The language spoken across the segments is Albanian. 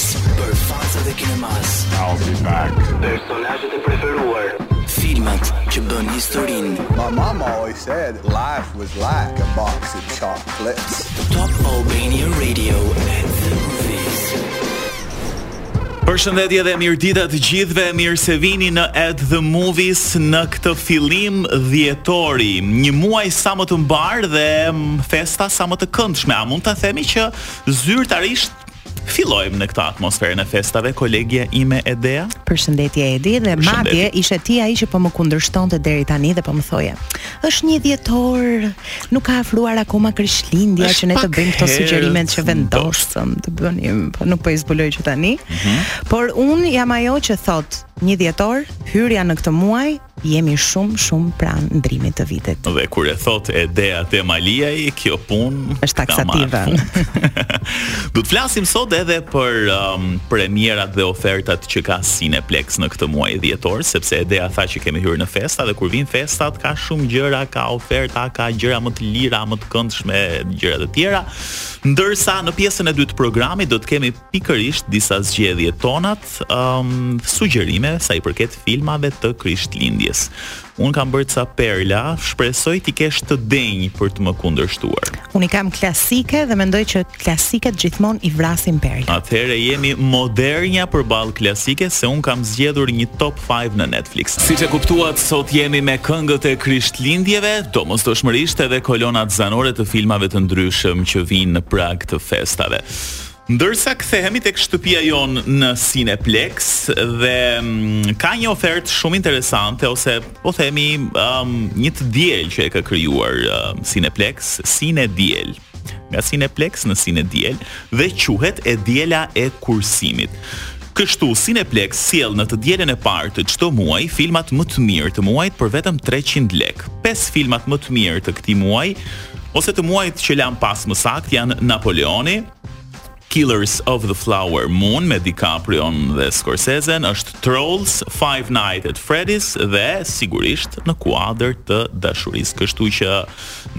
Për fansat e kinemas I'll be back Personazhet e preferuar Filmat që bënë historinë My mama always said Life was like a box of chocolates Top Albania Radio At the movies Përshëndetje dhe mirëdita të gjithëve, mirë se vini në At The Movies në këtë fillim dhjetori. Një muaj sa më të mbarë dhe festa sa më të këndshme. A mund ta themi që zyrtarisht Fillojmë në këtë atmosferën e festave kolegja ime Edea. Përshëndetje Edi dhe madje ishe ti ai që po më kundërshtonte deri tani dhe po më thoje. Është një dhjetor, nuk ka afruar akoma Krishtlindja që ne të bëjmë këto sugjerime që vendosëm të bënim, po nuk po i zbuloj që tani. Mm -hmm. Por unë jam ajo që thotë një dhjetor, hyrja në këtë muaj Jemi shumë shumë pranë ndërrimit të vitit. Dhe kur e thotë Edea Demaliaj, kjo punë është taksative. Do të flasim sot edhe për um, premierat dhe ofertat që ka Cineplex në këtë muaj dhjetor, sepse Edea tha që kemi hyrë në festa dhe kur vijnë festat ka shumë gjëra, ka oferta, ka gjëra më të lira, më të këndshme, gjëra të tjera. Ndërsa në pjesën e dytë të programit do të kemi pikërisht disa zgjedhje tonat, um, sugjerime sa i përket filmave të Krishtlindjes. Unë kam bërë ca perla, shpresoj t'i kesh të denjë për të më kundërshtuar. Unë i kam klasike dhe mendoj që klasiket gjithmonë i vrasin perlat. Atëherë jemi modernja përballë klasikes se unë kam zgjedhur një top 5 në Netflix. Siç e kuptuat, sot jemi me këngët e Krishtlindjeve, domosdoshmërisht edhe kolonat zanore të filmave të ndryshëm që vijnë në prag të festave. Ndërsa kthehemi tek shtëpia jonë në Cineplex dhe mm, ka një ofertë shumë interesante ose po themi um, një të diel që e ka krijuar um, Cineplex, Cine Diel. Nga Cineplex në Cine Diel dhe quhet e diela e kursimit. Kështu Cineplex sjell në të dielën e parë të çdo muaji filmat më të mirë të muajit për vetëm 300 lekë. Pesë filmat më të mirë të këtij muaji ose të muajit që lamë pas më saktë janë Napoleoni, Killers of the Flower Moon me DiCaprion dhe Scorsesen, është Trolls, Five Nights at Freddy's dhe sigurisht në kuadër të dashurisë, kështu që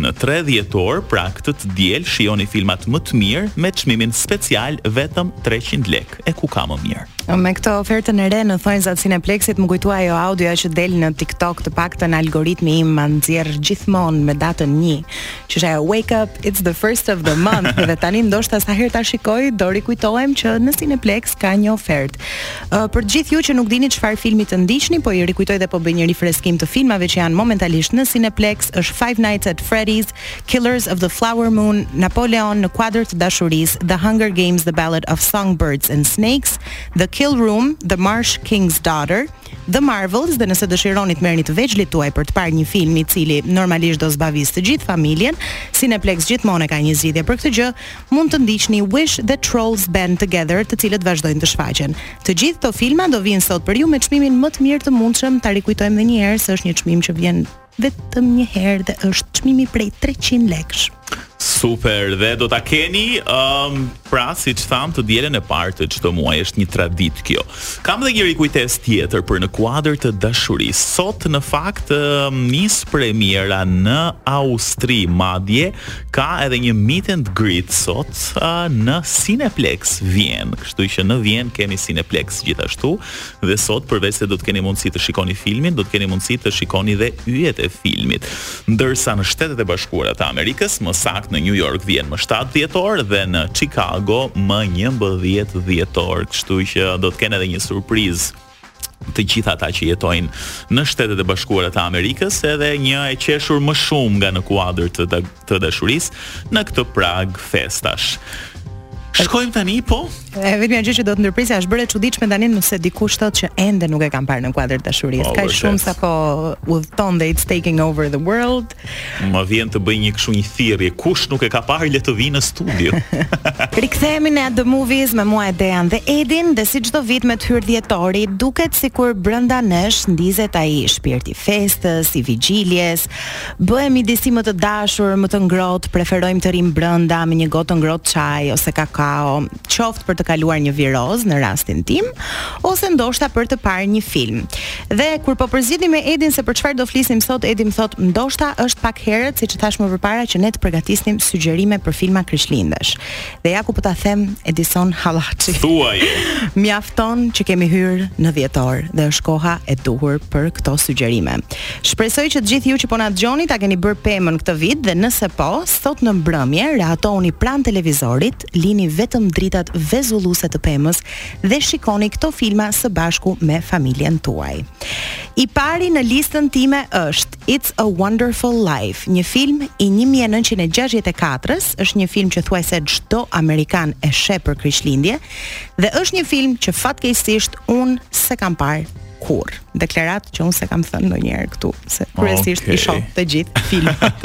në 3 dhjetor, pra këtë të diel shijoni filmat më të mirë me çmimin special vetëm 300 lekë. e ku ka më mirë. Me këtë ofertën e re në thonjza të Cineplexit më kujtua ajo audioja që del në TikTok, të paktën algoritmi im ma nxjerr gjithmonë me datën 1, që është ajo wake up, it's the first of the month dhe tani ndoshta sa herë ta shikoj do rikujtohem që në Cineplex ka një ofertë. Uh, për të gjithë ju që nuk dini çfarë filmi të ndiqni, po i rikujtoj dhe po bëj një rifreskim të filmave që janë momentalisht në Cineplex, është Five Nights at Freddy's, Killers of the Flower Moon, Napoleon në kuadër të dashurisë, The Hunger Games, The Ballad of Songbirds and Snakes, The Kill Room, The Marsh King's Daughter, The Marvels dhe nëse dëshironi të merrni të vegjlit tuaj për të parë një film i cili normalisht do zbavisë të gjithë familjen, Cineplexx gjithmonë e ka një zgjidhje për këtë gjë, mund të ndiqni Wish, The Trolls Band Together, të cilët vazhdojnë të shfaqen. Të gjithë këto filma do vinë sot për ju me çmimin më të mirë të mundshëm, ta rikujtojmë edhe një herë se është një çmim që vjen vetëm një herë dhe është çmimi prej 300 lekësh. Super, dhe do ta keni um, pra siç thamë të dielën e parë të çdo muaji, është një traditë kjo. Kam dhe një rikujtesë tjetër për në kuadër të dashurisë. Sot në fakt um, nis premiera në Austri madje, ka edhe një meet and greet sot uh, në Cineplexx Vjenë. Kështu që në Vjenë kemi Cineplexx gjithashtu. Dhe sot përveç se do të keni mundësi të shikoni filmin, do të keni mundësi të shikoni dhe yjet e filmit. Ndërsa në Shtetet e Bashkuara të Amerikës, më saktë në New York vjen më 7 dhjetor dhe në Chicago më 11 dhjetor, kështu që do të kenë edhe një surprizë të gjithë ata që jetojnë në Shtetet e Bashkuara të Amerikës, edhe një e qeshur më shumë nga në kuadër të dashurisë në këtë prag festash. Shkojmë tani po E vetmja gjë që do të ndërprisja është bërë e çuditshme tani nëse dikush thotë që ende nuk e kam parë në kuadër të dashurisë. Ka shumë sa po udhëton dhe it's taking over the world. Më vjen të bëj një kështu një thirrje, kush nuk e ka parë le të vijë në studio. Rikthehemi në The Movies me mua Dean dhe Edin dhe si çdo vit me të hyrë dhjetori, duket sikur brenda nesh ndizet ai shpirti festës, i vigjiljes, Bëhemi disi më të dashur, më të ngrohtë, preferojmë të rrimë brenda me një gotë të ngrohtë çaj ose kakao, qoftë për të kaluar një virozë në rastin tim, ose ndoshta për të parë një film. Dhe kur po përzgjidhnim me Edin se për çfarë do flisnim sot, Edi më thotë, "Ndoshta është pak herët, siç thashë më përpara, që ne të përgatisnim sugjerime për filma krishtlindësh." Dhe ja ku po ta them Edison Hallaçi. Thuaj. Mjafton që kemi hyrë në dhjetor dhe është koha e duhur për këto sugjerime. Shpresoj që të gjithë ju që po na dëgjoni ta keni bërë pemën këtë vit dhe nëse po, sot në mbrëmje rehatohuni pranë televizorit, lini vetëm dritat vezulluese të pemës dhe shikoni këto filma së bashku me familjen tuaj. I pari në listën time është It's a Wonderful Life, një film i një mijë e nëntëqind e gjashtëdhjetë e katër-s, është një film që thuajse çdo amerikan e sheh për Krishtlindje dhe është një film që fatkeqësisht unë s'e kam parë kurrë. Deklaratë që unë s'e kam thënë ndonjëherë këtu, se kryesisht okay. i shoh të gjithë filmat.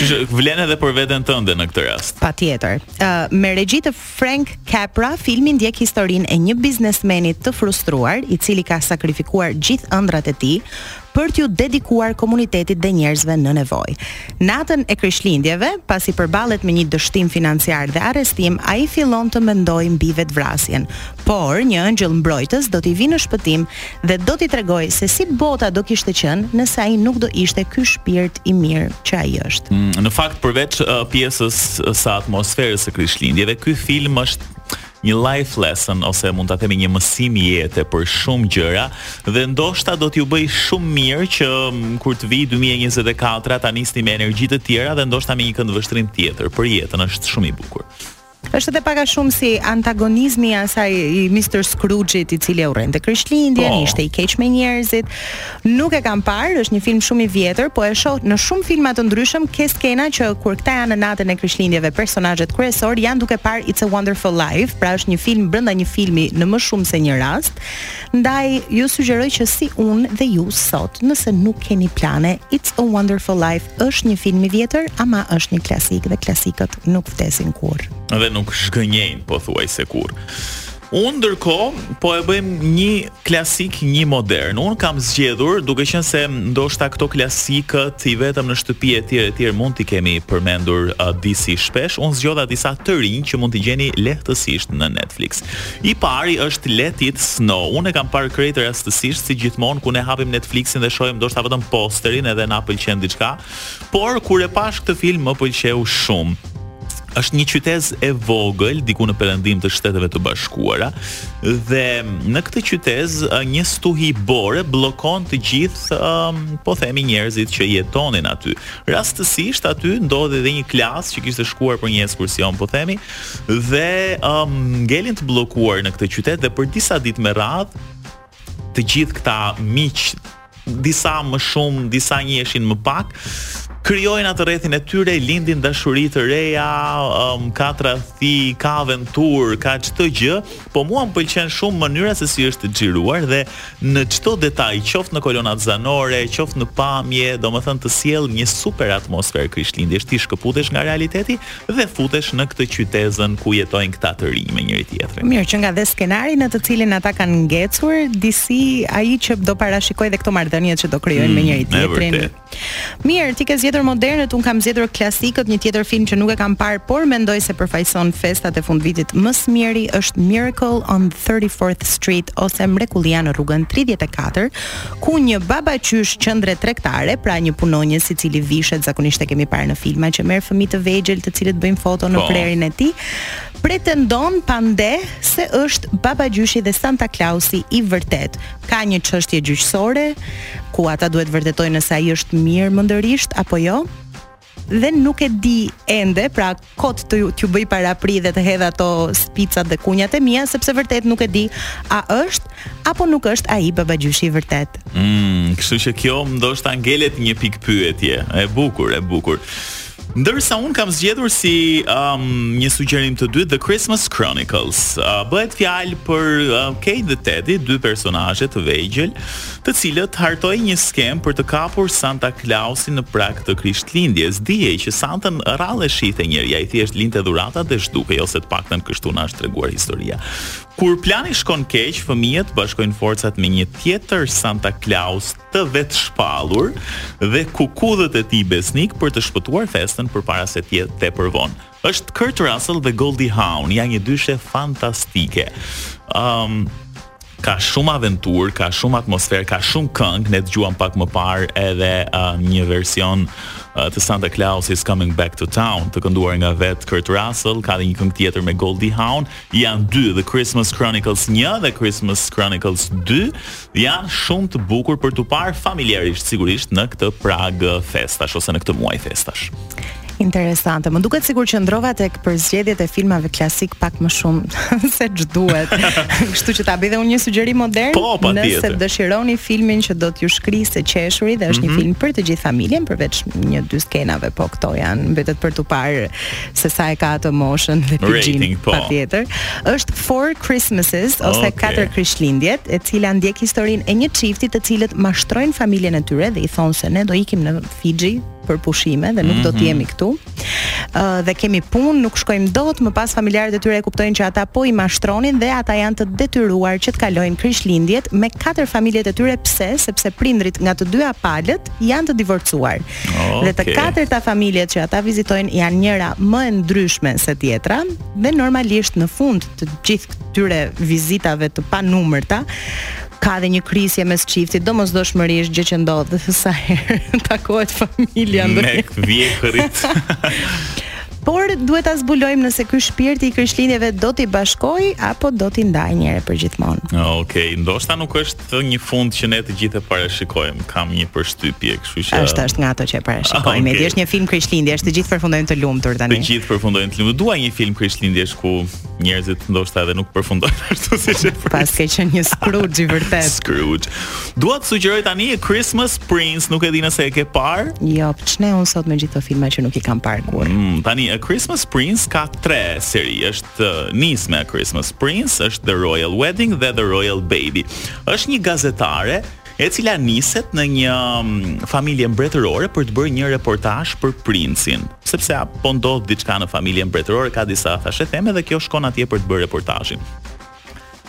Që vlen edhe për veten tënde në këtë rast. Patjetër. Uh, me regji të Frank Capra, filmi ndjek historinë e një biznesmeni të frustruar, i cili ka sakrifikuar gjithë ëndrrat e tij për t'iu dedikuar komunitetit dhe njerëzve në nevojë. Natën e Krishtlindjeve, pasi përballet me një dështim financiar dhe arrestim, ai fillon të mendojë mbi vetëvrasjen. Por, një ëngjëll mbrojtës do t'i vijë në shpëtim dhe do t'i tregojë se si bota do kishte qenë nëse ai nuk do ishte ky shpirt i mirë që ai është. Mm, në fakt përveç uh, pjesës së atmosferës së Krishtlindjeve, ky film është një life lesson ose mund ta themi një mësim jete për shumë gjëra dhe ndoshta do t'ju bëjë shumë mirë që mm, kur të vijë 2024 ta nisni me energji të tjera dhe ndoshta me një këndvështrim tjetër për jetën është shumë i bukur. Është edhe pak a shumë si antagonizmi i asaj i Mr. Scrooge-it i cili e urrente Krishtlindjen, po. ishte i keq me njerëzit. Nuk e kam parë, është një film shumë i vjetër, po e shoh në shumë filma të ndryshëm ke skena që kur këta janë në natën e Krishtlindjeve personazhet kryesorë janë duke parë It's a Wonderful Life, pra është një film brenda një filmi në më shumë se një rast. Ndaj ju sugjeroj që si unë dhe ju sot, nëse nuk keni plane, It's a Wonderful Life është një film i vjetër, ama është një klasik dhe klasikët nuk vdesin kurrë. Dhe nuk zhgënjejnë pothuajse kurrë. Unë ndërkohë po e bëjmë një klasik, një modern. Unë kam zgjedhur, duke qenë se ndoshta këto klasikët i vetëm në shtëpi e tjerë e tjerë mund t'i kemi përmendur uh, disi shpesh, unë zgjodha disa të rinj që mund t'i gjeni lehtësisht në Netflix. I pari është Let It Snow. Unë e kam parë krejt rastësisht si gjithmonë ku ne hapim Netflixin dhe shohim ndoshta vetëm posterin edhe na pëlqen diçka, Por kur e pashë këtë film më pëlqeu shumë. Është një qytezë e vogël diku në perëndim të Shteteve të Bashkuara dhe në këtë qytezë një stuhi bore bllokon të gjithë um, po themi njerëzit që jetonin aty. Rastësisht aty ndodhi edhe një klasë që kishte shkuar për një ekskursion po themi dhe um, ngelin të bllokuar në këtë qytet dhe për disa ditë me radhë të gjithë këta miq disa më shumë, disa njiheshin më pak, krijojnë atë rrethin e tyre, lindin dashuri të reja, um, ka tradhti, ka aventurë, ka çdo gjë, po mua më pëlqen shumë mënyra se si është xhiruar dhe në çdo detaj, qoftë në kolonat zanore, qoftë në pamje, domethënë të sjell një super atmosferë Krishtlindjesh, ti shkëputesh nga realiteti, dhe futesh në këtë qytezën ku jetojnë këta të rinj me njëri-tjetrin. Mirë, që nga dhe skenari në të cilin ata kanë ngecur, disi ai që do parashikojë dhe këto marrëdhënie që do krijojnë mm, me njëri-tjetrin. Mirë, ti ke zgjedhur modernët, unë kam zgjedhur klasikët, një tjetër film që nuk e kam parë, por mendoj se përfaqëson festat e fundvitit më së miri është Miracle on 34th Street ose Mrekullia në rrugën 34, ku një babagjysh qendre tregtare, pra një punonjës i cili vishet zakonisht e kemi parë në filma që merr fëmijë të vegjël të cilët bëjnë foto në po. prehrin e tij, pretendon pa ndalë se është babagjyshi dhe Santa Clausi i vërtetë. Ka një çështje gjyqësore ku ata duhet të vërtetojnë nëse ai është mirë mendërisht apo jo. dhe nuk e di ende, pra kot të t'ju bëj parapri dhe të hedh ato spicat dhe kunjat e mia sepse vërtet nuk e di a është apo nuk është ai babagjyshi i vërtetë. Mm, kështu që kjo ndoshta ngelet një pikëpyetje. E bukur, e bukur. Ndërsa unë kam zgjedhur si um, një sugjerim të dytë The Christmas Chronicles. Uh, bëhet fjalë për uh, Kate dhe Teddy, dy personazhe të vegjël, të cilët hartojnë një skemë për të kapur Santa Klausin në prag të Krishtlindjes. Dihej që Santën rrallë e shihte njeri, ai thjesht linte dhuratat dhe zhdukej, ose të paktën kështu na është treguar historia. Kur plani shkon keq, fëmijët bashkojnë forcat me një tjetër Santa Klaus të vetëshpallur dhe kukudhët e tij besnikë për të shpëtuar festën përpara se të jetë tepër vonë. Është Kurt Russell dhe Goldie Hawn, janë një dyshe fantastike. Ëm um, ka shumë aventurë, ka shumë atmosferë, ka shumë këngë, ne dëgjuam pak më parë edhe uh, një version uh, të Santa Claus is coming back to town, të kënduar nga vetë Kurt Russell, ka dhe një këngë tjetër me Goldie Hawn, janë dy, The Christmas Chronicles 1 dhe Christmas Chronicles 2, Janë shumë të bukur për t'u parë familjarisht sigurisht në këtë prag festash ose në këtë muaj festash. Interesante. Më duket sikur qëndrova tek përzgjedhjet e filmave klasikë pak më shumë se ç'duhet. Kështu që ta bëj dhe unë një sugjerim modern. Po, pa nëse dëshironi filmin që do t'ju shkrisë së qeshuri dhe është mm -hmm. një mhm. film për të gjithë familjen përveç një dy skenave, po këto janë mbetet për t'u parë se sa e ka atë moshën dhe PG-në po. patjetër. Është Four Christmases ose okay. Katër Krishtlindjet, e cila ndjek historinë e një çifti të cilët mashtrojnë familjen e tyre dhe i thonë se ne do ikim në Fiji për pushime dhe nuk do të mhm. jemi këtu. Ë uh, dhe kemi punë, nuk shkojmë dot, më pas familjarët e tyre e kuptojnë që ata po i mashtronin dhe ata janë të detyruar që të kalojnë Krishtlindjet me katër familjet e tyre pse? Sepse prindërit nga të dyja palët janë të divorcuar. Okay. Dhe të katërta familjet që ata vizitojnë janë njëra më e ndryshme se tjetra dhe normalisht në fund të gjithë këtyre vizitave të panumërta ka dhe një krisje mes çiftit, domosdoshmërisht gjë që ndodh sa herë takohet familja ndonjë. Me vjehrrit. Por duhet ta zbulojmë nëse ky shpirt i Krishtlindjeve do t'i bashkojë apo do t'i ndajë njëherë e përgjithmonë. Okej, okay, ndoshta nuk është Ka një fund që ne të gjithë e parashikojmë, kam një përshtypje, kështu që Është është nga ato që e parashikojmë. Ah, okay. Është një film Krishtlindjesh, të gjithë përfundojnë të lumtur tani. Të gjithë përfundojnë të lumtur. Dua një film Krishtlindjesh ku njerëzit ndoshta edhe nuk përfundojnë ashtu siç e përfundojnë. Paske qenë një Scrooge i vërtetë. Scrooge. Dua të sugjeroj tani A Christmas Prince, nuk e di nëse e ke parë. Jo, ç'ne unë sot me gjithë filma që nuk i kam parë kurrë. Mm, tani A Christmas Prince ka tre seri, është të nisim me Christmas Prince është The Royal Wedding dhe The Royal Baby. Është një gazetare e cila niset në një mm, familje mbretërore për të bërë një reportazh për princin, sepse po ndodh diçka në familjen mbretërore, ka disa thashetheme dhe kjo shkon atje për të bërë reportazhin.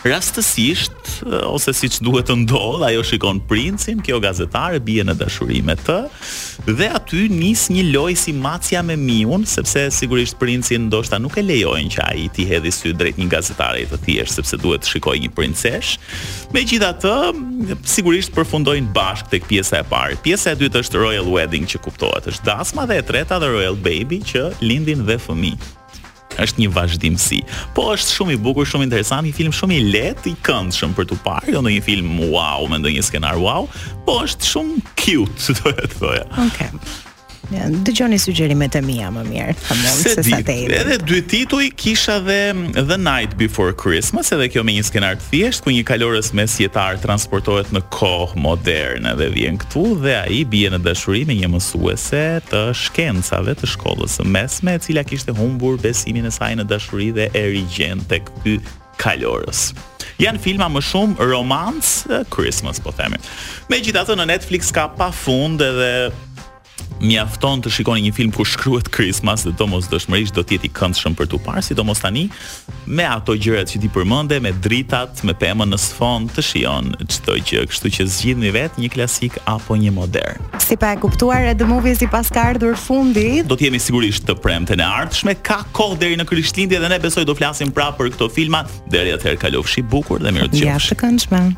Rastësisht, ose siç duhet të ndodhë, ajo shikon princin, kjo gazetare bie në dashuri me të dhe aty nis një lojë si macja me miun, sepse sigurisht princin ndoshta nuk e lejojnë që ai t'i hedhi sytë drejt një gazetare të thjeshtë, sepse duhet të shikojë një princeshë. Megjithatë, sigurisht përfundojnë bashkë tek pjesa e parë. Pjesa e dytë është Royal Wedding që kuptohet është dasma dhe e treta The Royal Baby që lindin dhe fëmijë. është një vazhdimësi. Po është shumë i bukur, shumë interesant, një film shumë i lehtë, i këndshëm për t'u parë, jo ndonjë film wow me ndonjë skenar wow, po është shumë cute, si do të thoja. Okej. Okay. Ja, dëgjoni sugjerimet e mia më mirë, them se, se sa te. Edhe dy tituj kisha dhe The Knight Before Christmas, edhe kjo me një skenar Thjeshtë ku një kalorës mesjetar transportohet në kohë moderne dhe vjen këtu dhe ai bie në dashuri me një mësuese të shkencave të shkollës së mesme, e cila kishte humbur besimin e saj në dashuri dhe e rigjen tek ky kalorës. Janë filma më shumë romance Christmas po themi. Megjithatë në Netflix ka pafund edhe Mjafton të shikoni një film ku shkruhet Christmas dhe domosdoshmërisht do të jetë i këndshëm për t'u parë, sidomos tani me ato gjërat që ti përmende, me dritat, me pemën në sfond të shijon çdo gjë, kështu që zgjidhni vetë një klasik apo një modern. Si pa e kuptuar edhe The Movies i paska ardhur fundi. Do të jemi sigurisht të premten e ardhshme, ka kohë deri në Krishtlindje dhe ne besoj do flasim prapë për këto filma. Deri atëherë kalofshi bukur dhe mirë të Ja, të këndshme.